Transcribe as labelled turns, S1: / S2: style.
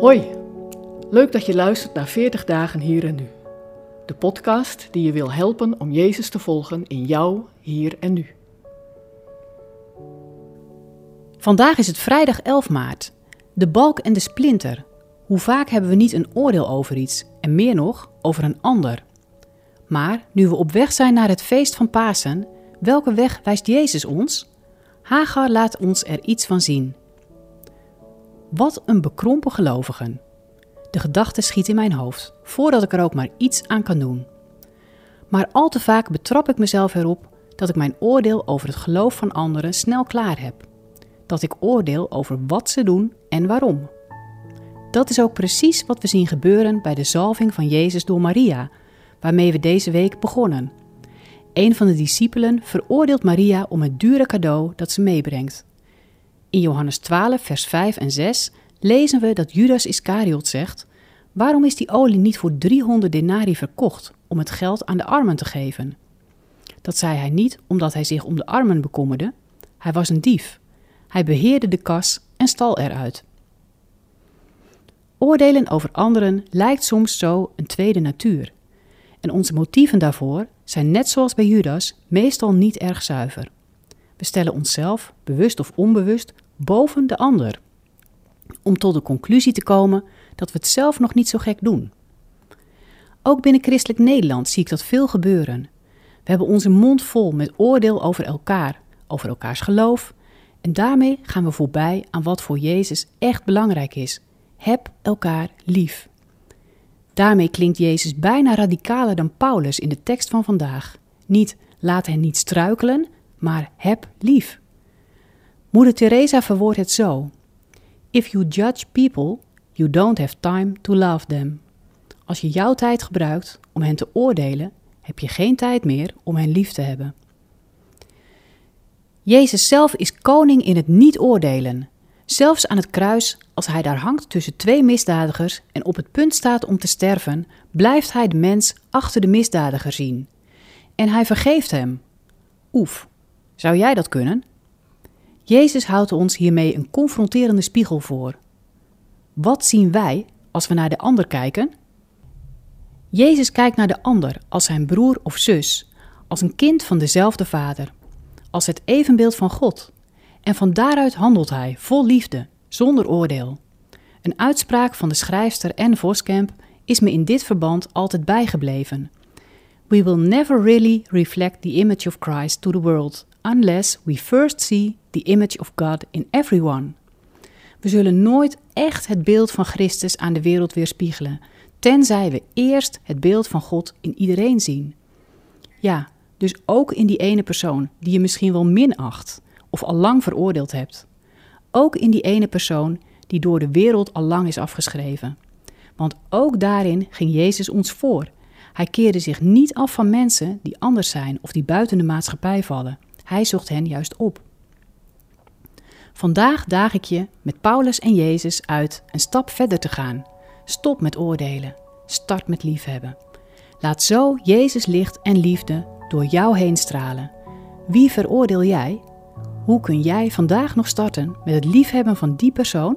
S1: Hoi, leuk dat je luistert naar 40 dagen hier en nu. De podcast die je wil helpen om Jezus te volgen in jou, hier en nu.
S2: Vandaag is het vrijdag 11 maart. De balk en de splinter. Hoe vaak hebben we niet een oordeel over iets en meer nog over een ander? Maar nu we op weg zijn naar het feest van Pasen, welke weg wijst Jezus ons? Hagar laat ons er iets van zien. Wat een bekrompen gelovigen. De gedachte schiet in mijn hoofd, voordat ik er ook maar iets aan kan doen. Maar al te vaak betrap ik mezelf erop dat ik mijn oordeel over het geloof van anderen snel klaar heb. Dat ik oordeel over wat ze doen en waarom. Dat is ook precies wat we zien gebeuren bij de zalving van Jezus door Maria, waarmee we deze week begonnen. Een van de discipelen veroordeelt Maria om het dure cadeau dat ze meebrengt. In Johannes 12, vers 5 en 6 lezen we dat Judas Iscariot zegt: Waarom is die olie niet voor 300 denari verkocht om het geld aan de armen te geven? Dat zei hij niet omdat hij zich om de armen bekommerde. Hij was een dief. Hij beheerde de kas en stal eruit. Oordelen over anderen lijkt soms zo een tweede natuur. En onze motieven daarvoor zijn net zoals bij Judas meestal niet erg zuiver. We stellen onszelf, bewust of onbewust, boven de ander. Om tot de conclusie te komen dat we het zelf nog niet zo gek doen. Ook binnen christelijk Nederland zie ik dat veel gebeuren. We hebben onze mond vol met oordeel over elkaar, over elkaars geloof. En daarmee gaan we voorbij aan wat voor Jezus echt belangrijk is. Heb elkaar lief. Daarmee klinkt Jezus bijna radicaler dan Paulus in de tekst van vandaag. Niet laat hen niet struikelen, maar heb lief. Moeder Teresa verwoordt het zo: If you judge people, you don't have time to love them. Als je jouw tijd gebruikt om hen te oordelen, heb je geen tijd meer om hen lief te hebben. Jezus zelf is koning in het niet oordelen. Zelfs aan het kruis, als hij daar hangt tussen twee misdadigers en op het punt staat om te sterven, blijft hij de mens achter de misdadiger zien. En hij vergeeft hem. Oef, zou jij dat kunnen? Jezus houdt ons hiermee een confronterende spiegel voor. Wat zien wij als we naar de ander kijken? Jezus kijkt naar de ander als zijn broer of zus, als een kind van dezelfde vader, als het evenbeeld van God. En van daaruit handelt hij vol liefde, zonder oordeel. Een uitspraak van de schrijfster Anne Voskamp is me in dit verband altijd bijgebleven. We will never really reflect the image of Christ to the world unless we first see the image of God in everyone. We zullen nooit echt het beeld van Christus aan de wereld weerspiegelen, tenzij we eerst het beeld van God in iedereen zien. Ja, dus ook in die ene persoon die je misschien wel minacht of al lang veroordeeld hebt. Ook in die ene persoon die door de wereld al lang is afgeschreven. Want ook daarin ging Jezus ons voor. Hij keerde zich niet af van mensen die anders zijn of die buiten de maatschappij vallen. Hij zocht hen juist op. Vandaag daag ik je met Paulus en Jezus uit een stap verder te gaan. Stop met oordelen. Start met liefhebben. Laat zo Jezus licht en liefde door jou heen stralen. Wie veroordeel jij? Hoe kun jij vandaag nog starten met het liefhebben van die persoon?